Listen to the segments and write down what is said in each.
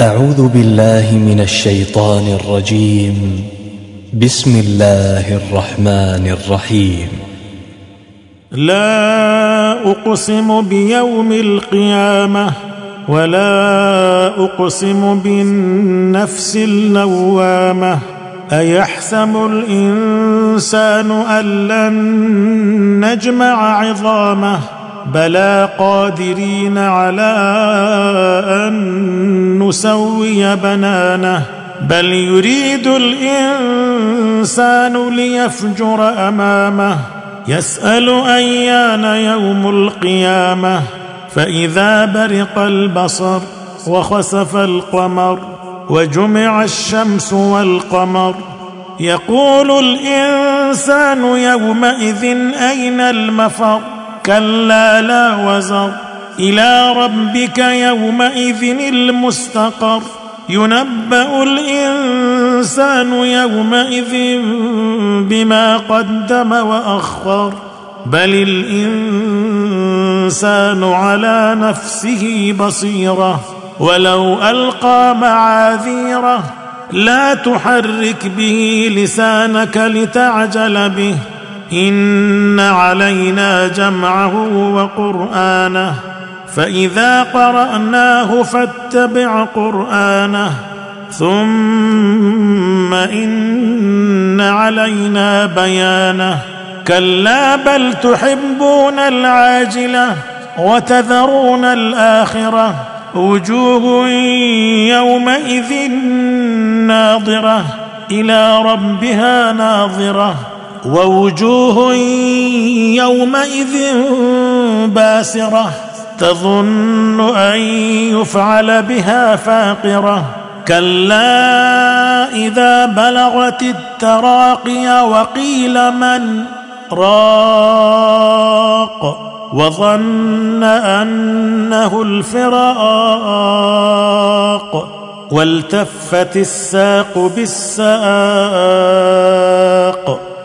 أعوذ بالله من الشيطان الرجيم. بسم الله الرحمن الرحيم. لا أقسم بيوم القيامة ولا أقسم بالنفس اللوامة. أيحسب الإنسان أن لن نجمع عظامه؟ بلى قادرين على أن نسوي بنانه بل يريد الإنسان ليفجر أمامه يسأل أيان يوم القيامة فإذا برق البصر وخسف القمر وجمع الشمس والقمر يقول الإنسان يومئذ أين المفر كلا لا وزر. إلى ربك يومئذ المستقر. ينبأ الإنسان يومئذ بما قدم وأخر. بل الإنسان على نفسه بصيرة. ولو ألقى معاذيره لا تحرك به لسانك لتعجل به. إن علينا جمعه وقرآنه فإذا قرأناه فاتبع قرآنه ثم إن علينا بيانه كلا بل تحبون العاجلة وتذرون الآخرة وجوه يومئذ ناظرة إلى ربها ناظرة ووجوه يومئذ باسرة تظن أن يفعل بها فاقرة. كلا إذا بلغت التراقي وقيل من راق وظن أنه الفراق والتفت الساق بالساق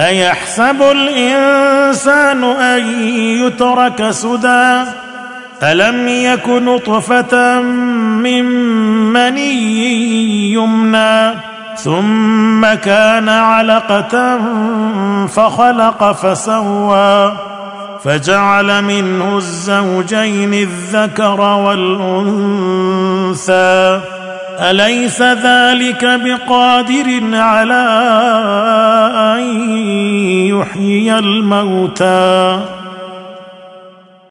أيحسب الإنسان أن يترك سدى؟ ألم يك نطفة من مني يمنى ثم كان علقة فخلق فسوى؟ فجعل منه الزوجين الذكر والأنثى. أليس ذلك بقادر على يحيي الموتى